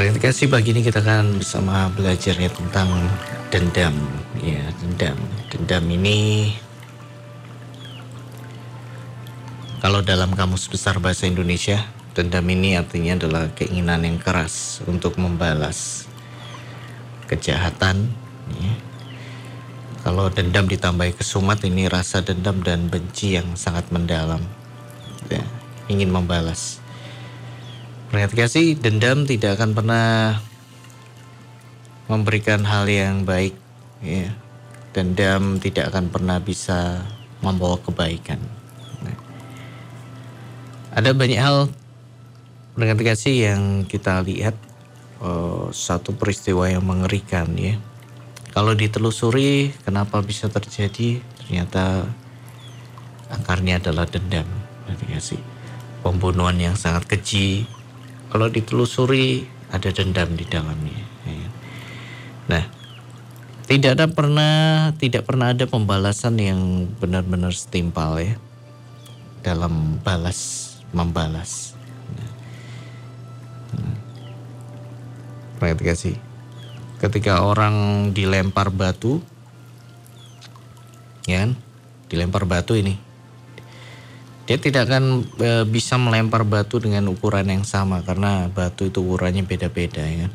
Berarti pagi ini kita akan bersama belajar ya tentang dendam. Ya, dendam. Dendam ini kalau dalam kamus besar bahasa Indonesia, dendam ini artinya adalah keinginan yang keras untuk membalas kejahatan. Ya. Kalau dendam ditambahi kesumat ini rasa dendam dan benci yang sangat mendalam. Ya, ingin membalas. Perhatikan sih dendam tidak akan pernah memberikan hal yang baik ya. Dendam tidak akan pernah bisa membawa kebaikan. Nah. Ada banyak hal dengan kasih yang kita lihat uh, satu peristiwa yang mengerikan ya. Kalau ditelusuri kenapa bisa terjadi ternyata akarnya adalah dendam. Kasih pembunuhan yang sangat keji kalau ditelusuri ada dendam di dalamnya. Ya. Nah, tidak ada pernah tidak pernah ada pembalasan yang benar-benar setimpal ya dalam balas membalas. Nah. kasih. Ketika orang dilempar batu, ya kan? dilempar batu ini dia tidak akan e, bisa melempar batu dengan ukuran yang sama karena batu itu ukurannya beda-beda ya.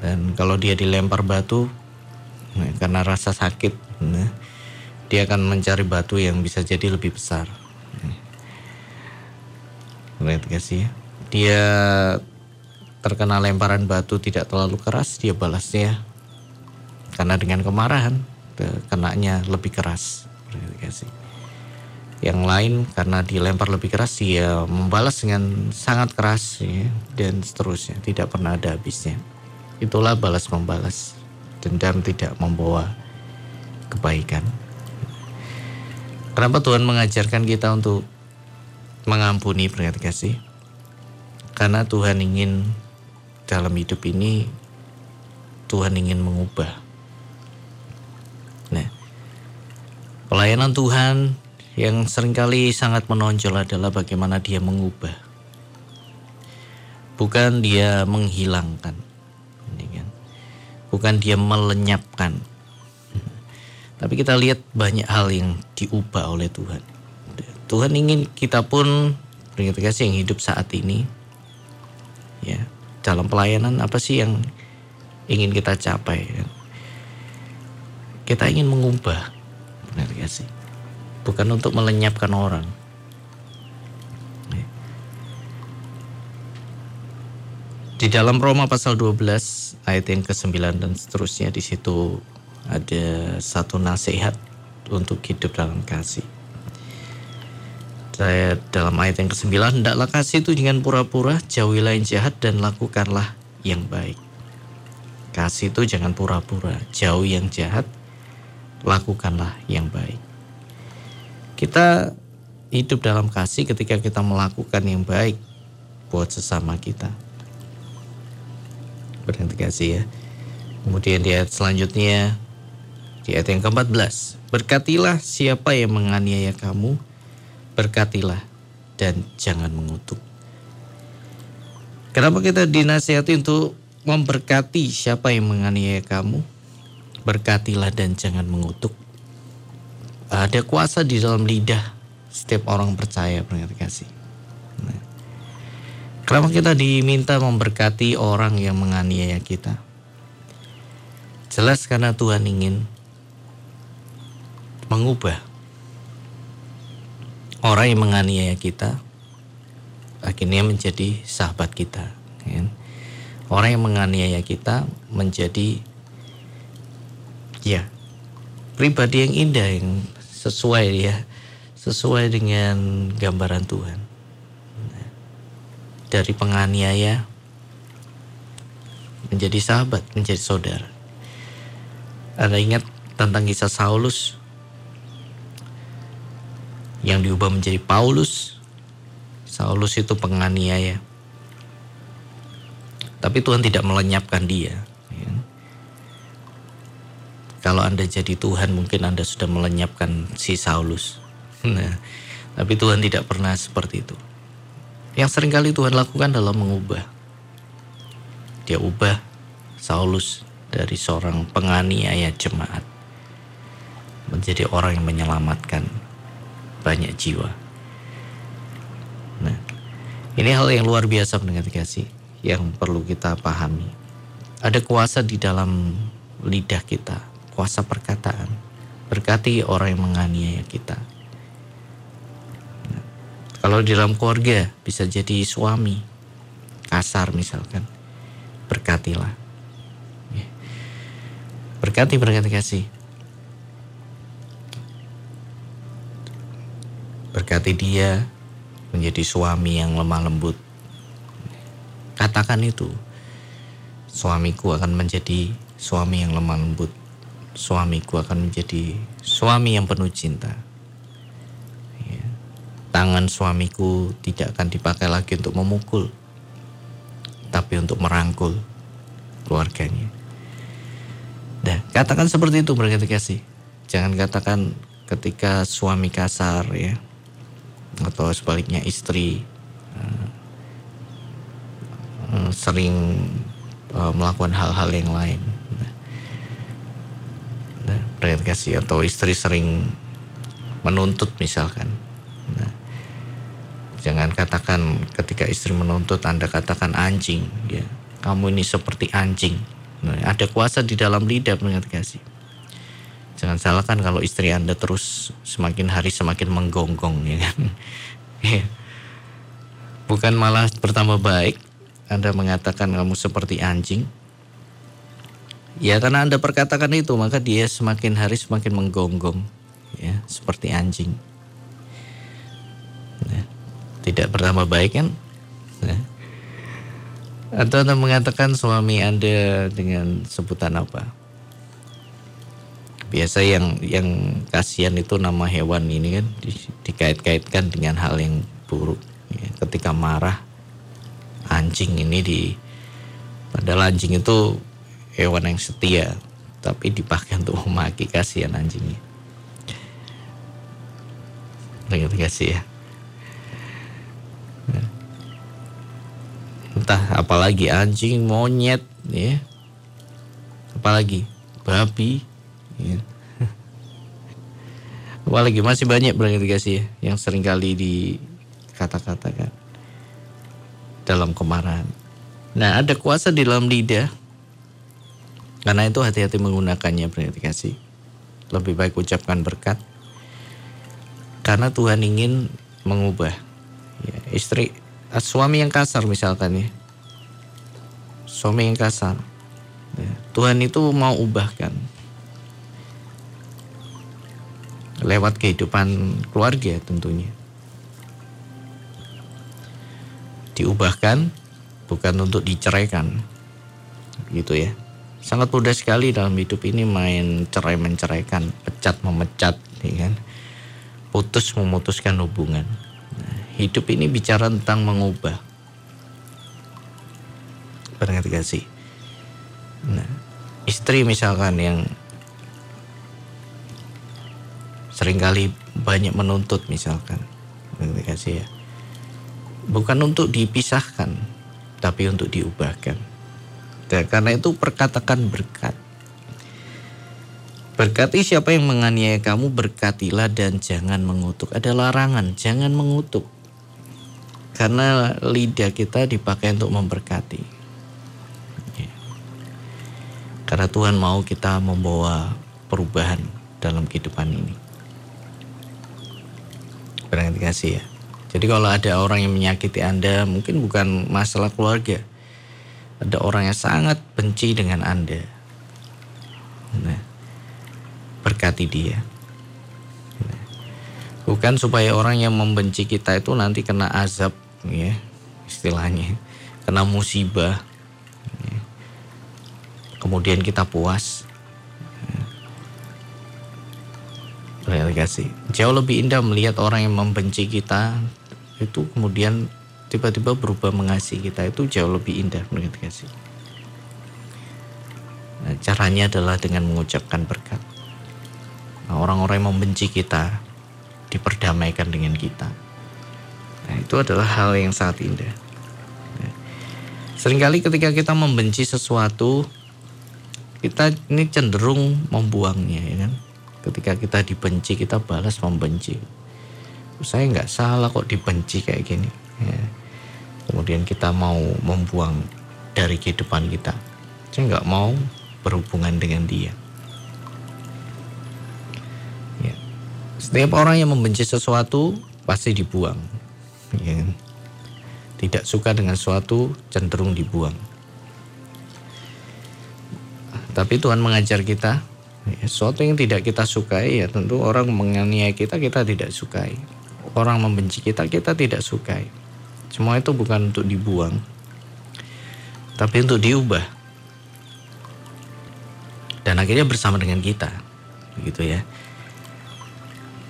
Dan kalau dia dilempar batu nah, karena rasa sakit, nah, dia akan mencari batu yang bisa jadi lebih besar. Lihat kasih ya. Dia terkena lemparan batu tidak terlalu keras, dia balasnya karena dengan kemarahan kenanya lebih keras. Lihat kasih yang lain karena dilempar lebih keras dia membalas dengan sangat keras ya, dan seterusnya. Tidak pernah ada habisnya. Itulah balas membalas dendam tidak membawa kebaikan. Kenapa Tuhan mengajarkan kita untuk mengampuni berkat kasih karena Tuhan ingin dalam hidup ini Tuhan ingin mengubah. Nah pelayanan Tuhan yang sering kali sangat menonjol adalah bagaimana dia mengubah. Bukan dia menghilangkan. Kan? Bukan dia melenyapkan. Tapi kita lihat banyak hal yang diubah oleh Tuhan. Tuhan ingin kita pun beringat kasih yang hidup saat ini. Ya, dalam pelayanan apa sih yang ingin kita capai? Kita ingin mengubah. Benar kasih bukan untuk melenyapkan orang. Di dalam Roma pasal 12 ayat yang ke-9 dan seterusnya di situ ada satu nasihat untuk hidup dalam kasih. Saya dalam ayat yang ke-9, hendaklah kasih itu jangan pura-pura, jauhilah yang jahat dan lakukanlah yang baik. Kasih itu jangan pura-pura, jauh yang jahat, lakukanlah yang baik. Kita hidup dalam kasih ketika kita melakukan yang baik buat sesama kita. Berhenti kasih ya. Kemudian di ayat selanjutnya, di ayat yang ke-14. Berkatilah siapa yang menganiaya kamu, berkatilah dan jangan mengutuk. Kenapa kita dinasihati untuk memberkati siapa yang menganiaya kamu? Berkatilah dan jangan mengutuk ada kuasa di dalam lidah setiap orang percaya pendengar kasih. Nah. Kenapa kita diminta memberkati orang yang menganiaya kita? Jelas karena Tuhan ingin mengubah orang yang menganiaya kita akhirnya menjadi sahabat kita. Ya. Orang yang menganiaya kita menjadi ya pribadi yang indah yang sesuai ya. Sesuai dengan gambaran Tuhan. Dari penganiaya menjadi sahabat menjadi saudara. Anda ingat tentang kisah Saulus? Yang diubah menjadi Paulus. Saulus itu penganiaya. Tapi Tuhan tidak melenyapkan dia kalau Anda jadi Tuhan mungkin Anda sudah melenyapkan si Saulus. Nah, tapi Tuhan tidak pernah seperti itu. Yang sering kali Tuhan lakukan adalah mengubah. Dia ubah Saulus dari seorang penganiaya jemaat menjadi orang yang menyelamatkan banyak jiwa. Nah, ini hal yang luar biasa pendengar kasih yang perlu kita pahami. Ada kuasa di dalam lidah kita, kuasa perkataan. Berkati orang yang menganiaya kita. Kalau di dalam keluarga bisa jadi suami kasar misalkan, berkatilah. Ya. Berkati berkati kasih. Berkati dia menjadi suami yang lemah lembut. Katakan itu. Suamiku akan menjadi suami yang lemah lembut. Suamiku akan menjadi suami yang penuh cinta. Ya. Tangan suamiku tidak akan dipakai lagi untuk memukul, tapi untuk merangkul keluarganya. Nah, katakan seperti itu berarti kasih. Jangan katakan ketika suami kasar ya, atau sebaliknya istri uh, uh, sering uh, melakukan hal-hal yang lain. Nah, kasih atau istri sering menuntut misalkan. Nah, jangan katakan ketika istri menuntut Anda katakan anjing ya. Kamu ini seperti anjing. Nah, ada kuasa di dalam lidah pendengar kasih. Jangan salahkan kalau istri Anda terus semakin hari semakin menggonggong ya kan. Iya. Bukan malah bertambah baik, anda mengatakan kamu seperti anjing, ya karena Anda perkatakan itu maka dia semakin hari semakin menggonggong, ya seperti anjing. Nah, tidak bertambah baik kan? Nah. Atau Anda mengatakan suami Anda dengan sebutan apa? Biasa yang yang kasihan itu nama hewan ini kan dikait-kaitkan dengan hal yang buruk. Ya, ketika marah anjing ini di padahal anjing itu hewan yang setia tapi dipakai untuk memaki kasihan anjingnya terima kasih ya entah apalagi anjing monyet ya apalagi babi ya. apalagi masih banyak berarti kasih ya yang sering kali dikata-katakan dalam kemarahan. Nah, ada kuasa di dalam lidah. Karena itu hati-hati menggunakannya berarti kasih. Lebih baik ucapkan berkat. Karena Tuhan ingin mengubah. Ya, istri, eh, suami yang kasar misalkan ya. Suami yang kasar. Ya, Tuhan itu mau ubahkan. Lewat kehidupan keluarga tentunya. diubahkan bukan untuk diceraikan gitu ya sangat mudah sekali dalam hidup ini main cerai menceraikan pecat memecat ya kan? Putus memutuskan hubungan. Nah, hidup ini bicara tentang mengubah. Berarti gak sih? Nah istri misalkan yang sering kali banyak menuntut misalkan. Berarti gak sih ya? Bukan untuk dipisahkan, tapi untuk diubahkan. Dan karena itu perkatakan berkat. Berkati siapa yang menganiaya kamu, berkatilah dan jangan mengutuk. Ada larangan, jangan mengutuk. Karena lidah kita dipakai untuk memberkati. Ya. Karena Tuhan mau kita membawa perubahan dalam kehidupan ini. Berarti kasih ya. Jadi kalau ada orang yang menyakiti Anda, mungkin bukan masalah keluarga. Ada orang yang sangat benci dengan Anda. Nah, berkati dia. Nah, bukan supaya orang yang membenci kita itu nanti kena azab, ya, istilahnya, kena musibah. Ya. Kemudian kita puas. Ya. kasih. Jauh lebih indah melihat orang yang membenci kita itu kemudian tiba-tiba berubah mengasihi kita itu jauh lebih indah menurut kasih. Nah, caranya adalah dengan mengucapkan berkat. Nah, orang-orang yang membenci kita diperdamaikan dengan kita. Nah, itu adalah hal yang sangat indah. Nah, Seringkali ketika kita membenci sesuatu, kita ini cenderung membuangnya ya kan. Ketika kita dibenci, kita balas membenci. Saya nggak salah kok dibenci kayak gini. Ya. Kemudian kita mau membuang dari kehidupan kita. Saya nggak mau berhubungan dengan dia. Ya. Setiap orang yang membenci sesuatu pasti dibuang. Ya. Kan? Tidak suka dengan sesuatu cenderung dibuang. Tapi Tuhan mengajar kita ya, sesuatu yang tidak kita sukai ya tentu orang menganiaya kita kita tidak sukai. Orang membenci kita kita tidak sukai. Semua itu bukan untuk dibuang, tapi untuk diubah. Dan akhirnya bersama dengan kita, begitu ya.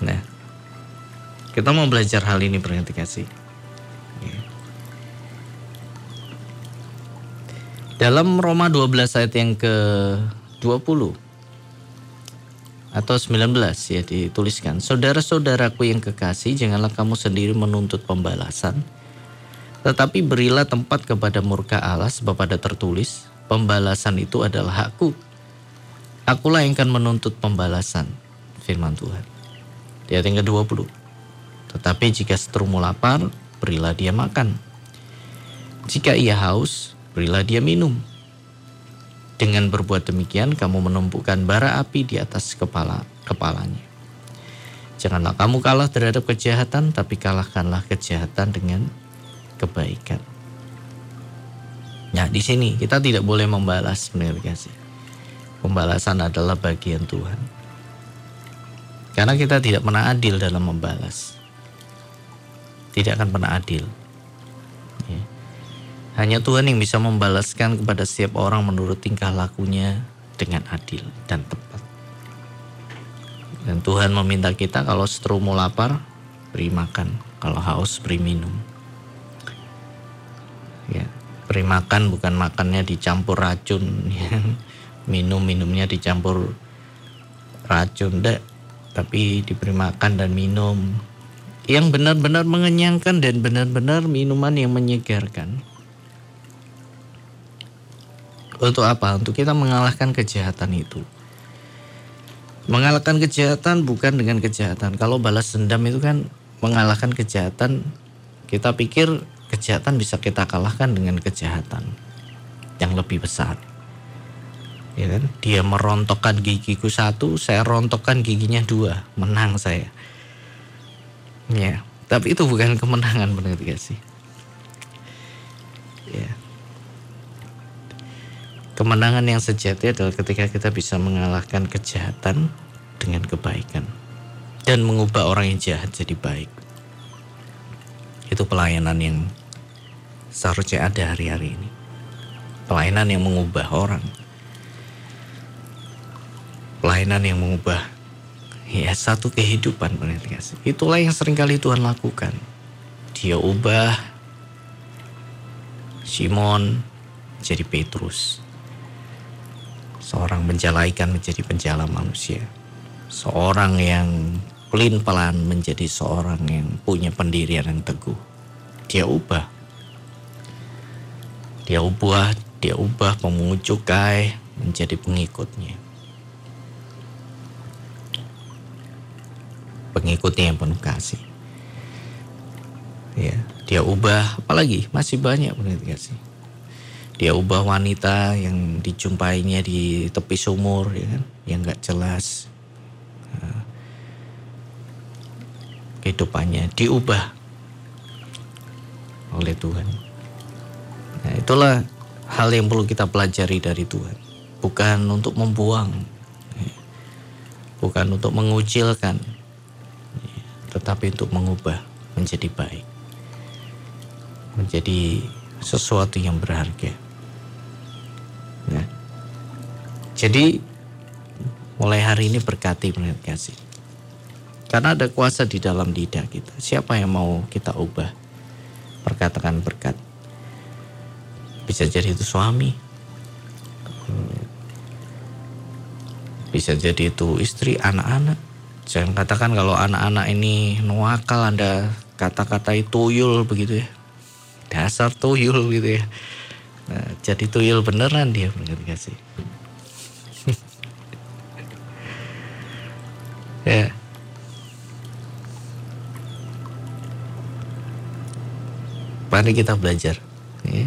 Nah, kita mau belajar hal ini berarti kasih. Ya. Dalam Roma 12 ayat yang ke-20 atau 19 ya dituliskan, Saudara-saudaraku yang kekasih, janganlah kamu sendiri menuntut pembalasan, tetapi berilah tempat kepada murka Allah sebab ada tertulis, pembalasan itu adalah hakku. Akulah yang akan menuntut pembalasan, firman Tuhan. Di ayat yang ke-20. Tetapi jika seterumu lapar, berilah dia makan. Jika ia haus, berilah dia minum. Dengan berbuat demikian, kamu menumpukan bara api di atas kepala kepalanya. Janganlah kamu kalah terhadap kejahatan, tapi kalahkanlah kejahatan dengan kebaikan. Nah, di sini kita tidak boleh membalas benar kasih. Pembalasan adalah bagian Tuhan. Karena kita tidak pernah adil dalam membalas. Tidak akan pernah adil. Ya. Hanya Tuhan yang bisa membalaskan kepada setiap orang menurut tingkah lakunya dengan adil dan tepat. Dan Tuhan meminta kita kalau seterumu lapar, beri makan. Kalau haus, beri minum ya beri makan bukan makannya dicampur racun ya. minum minumnya dicampur racun deh tapi diberi makan dan minum yang benar-benar mengenyangkan dan benar-benar minuman yang menyegarkan untuk apa? Untuk kita mengalahkan kejahatan itu. Mengalahkan kejahatan bukan dengan kejahatan. Kalau balas dendam itu kan mengalahkan kejahatan, kita pikir kejahatan bisa kita kalahkan dengan kejahatan yang lebih besar. Ya kan? Dia merontokkan gigiku satu, saya rontokkan giginya dua, menang saya. Ya, tapi itu bukan kemenangan benar gak sih? Ya. Kemenangan yang sejati adalah ketika kita bisa mengalahkan kejahatan dengan kebaikan dan mengubah orang yang jahat jadi baik. Itu pelayanan yang seharusnya ada hari-hari ini. Pelayanan yang mengubah orang. Pelayanan yang mengubah ya satu kehidupan kasih. Itulah yang sering kali Tuhan lakukan. Dia ubah Simon jadi Petrus. Seorang penjala ikan menjadi penjala manusia. Seorang yang pelin pelan menjadi seorang yang punya pendirian yang teguh. Dia ubah dia ubah, dia ubah pemungut cukai menjadi pengikutnya. Pengikutnya yang penuh kasih. Ya, dia ubah, apalagi masih banyak penuh kasih. Dia ubah wanita yang dijumpainya di tepi sumur, ya kan, yang nggak jelas. Nah, kehidupannya diubah oleh Tuhan. Nah, itulah hal yang perlu kita pelajari dari Tuhan. Bukan untuk membuang, bukan untuk mengucilkan, tetapi untuk mengubah menjadi baik, menjadi sesuatu yang berharga. Nah, jadi mulai hari ini berkati benar kasih. Karena ada kuasa di dalam lidah kita. Siapa yang mau kita ubah? Perkatakan berkat bisa jadi itu suami bisa jadi itu istri anak-anak jangan katakan kalau anak-anak ini nuakal anda kata-kata tuyul begitu ya dasar tuyul gitu ya Nah, jadi tuyul beneran dia berkat kasih. ya. Mari kita belajar. Ya.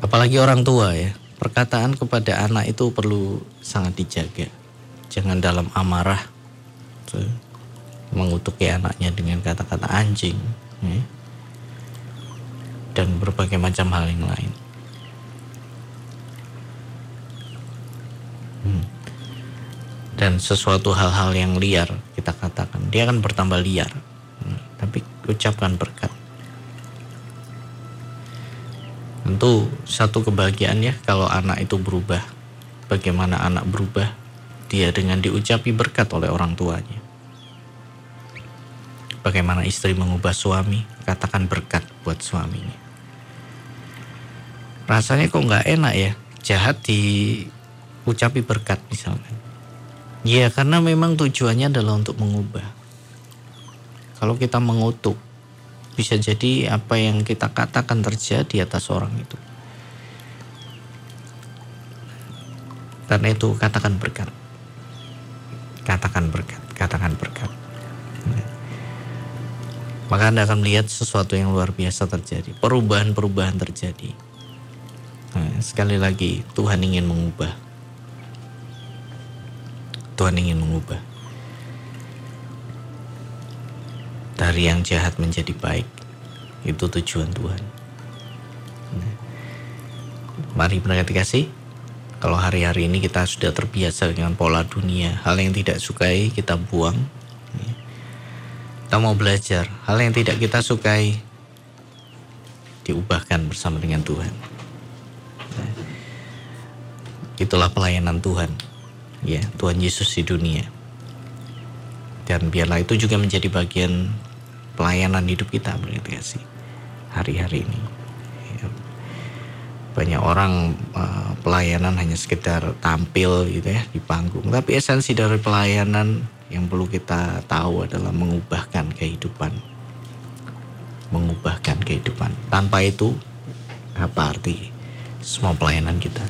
Apalagi orang tua ya. Perkataan kepada anak itu perlu sangat dijaga. Jangan dalam amarah mengutuki anaknya dengan kata-kata anjing. Ya dan berbagai macam hal yang lain. Hmm. Dan sesuatu hal-hal yang liar kita katakan, dia akan bertambah liar. Hmm. Tapi ucapkan berkat. Tentu satu kebahagiaan ya kalau anak itu berubah. Bagaimana anak berubah? Dia dengan diucapi berkat oleh orang tuanya. Bagaimana istri mengubah suami, katakan berkat buat suaminya rasanya kok nggak enak ya jahat diucapi berkat misalnya ya karena memang tujuannya adalah untuk mengubah kalau kita mengutuk bisa jadi apa yang kita katakan terjadi atas orang itu. Karena itu katakan berkat. Katakan berkat katakan berkat. Maka Anda akan melihat sesuatu yang luar biasa terjadi. Perubahan-perubahan terjadi. Nah, sekali lagi Tuhan ingin mengubah. Tuhan ingin mengubah. Dari yang jahat menjadi baik. Itu tujuan Tuhan. Nah, mari berkati kasih. Kalau hari-hari ini kita sudah terbiasa dengan pola dunia, hal yang tidak sukai kita buang. Kita mau belajar, hal yang tidak kita sukai diubahkan bersama dengan Tuhan. Itulah pelayanan Tuhan. Ya, Tuhan Yesus di dunia. Dan biarlah itu juga menjadi bagian pelayanan hidup kita berarti kasih hari-hari ini. Ya. Banyak orang uh, pelayanan hanya sekedar tampil gitu ya di panggung, tapi esensi dari pelayanan yang perlu kita tahu adalah mengubahkan kehidupan. Mengubahkan kehidupan. Tanpa itu apa arti semua pelayanan kita?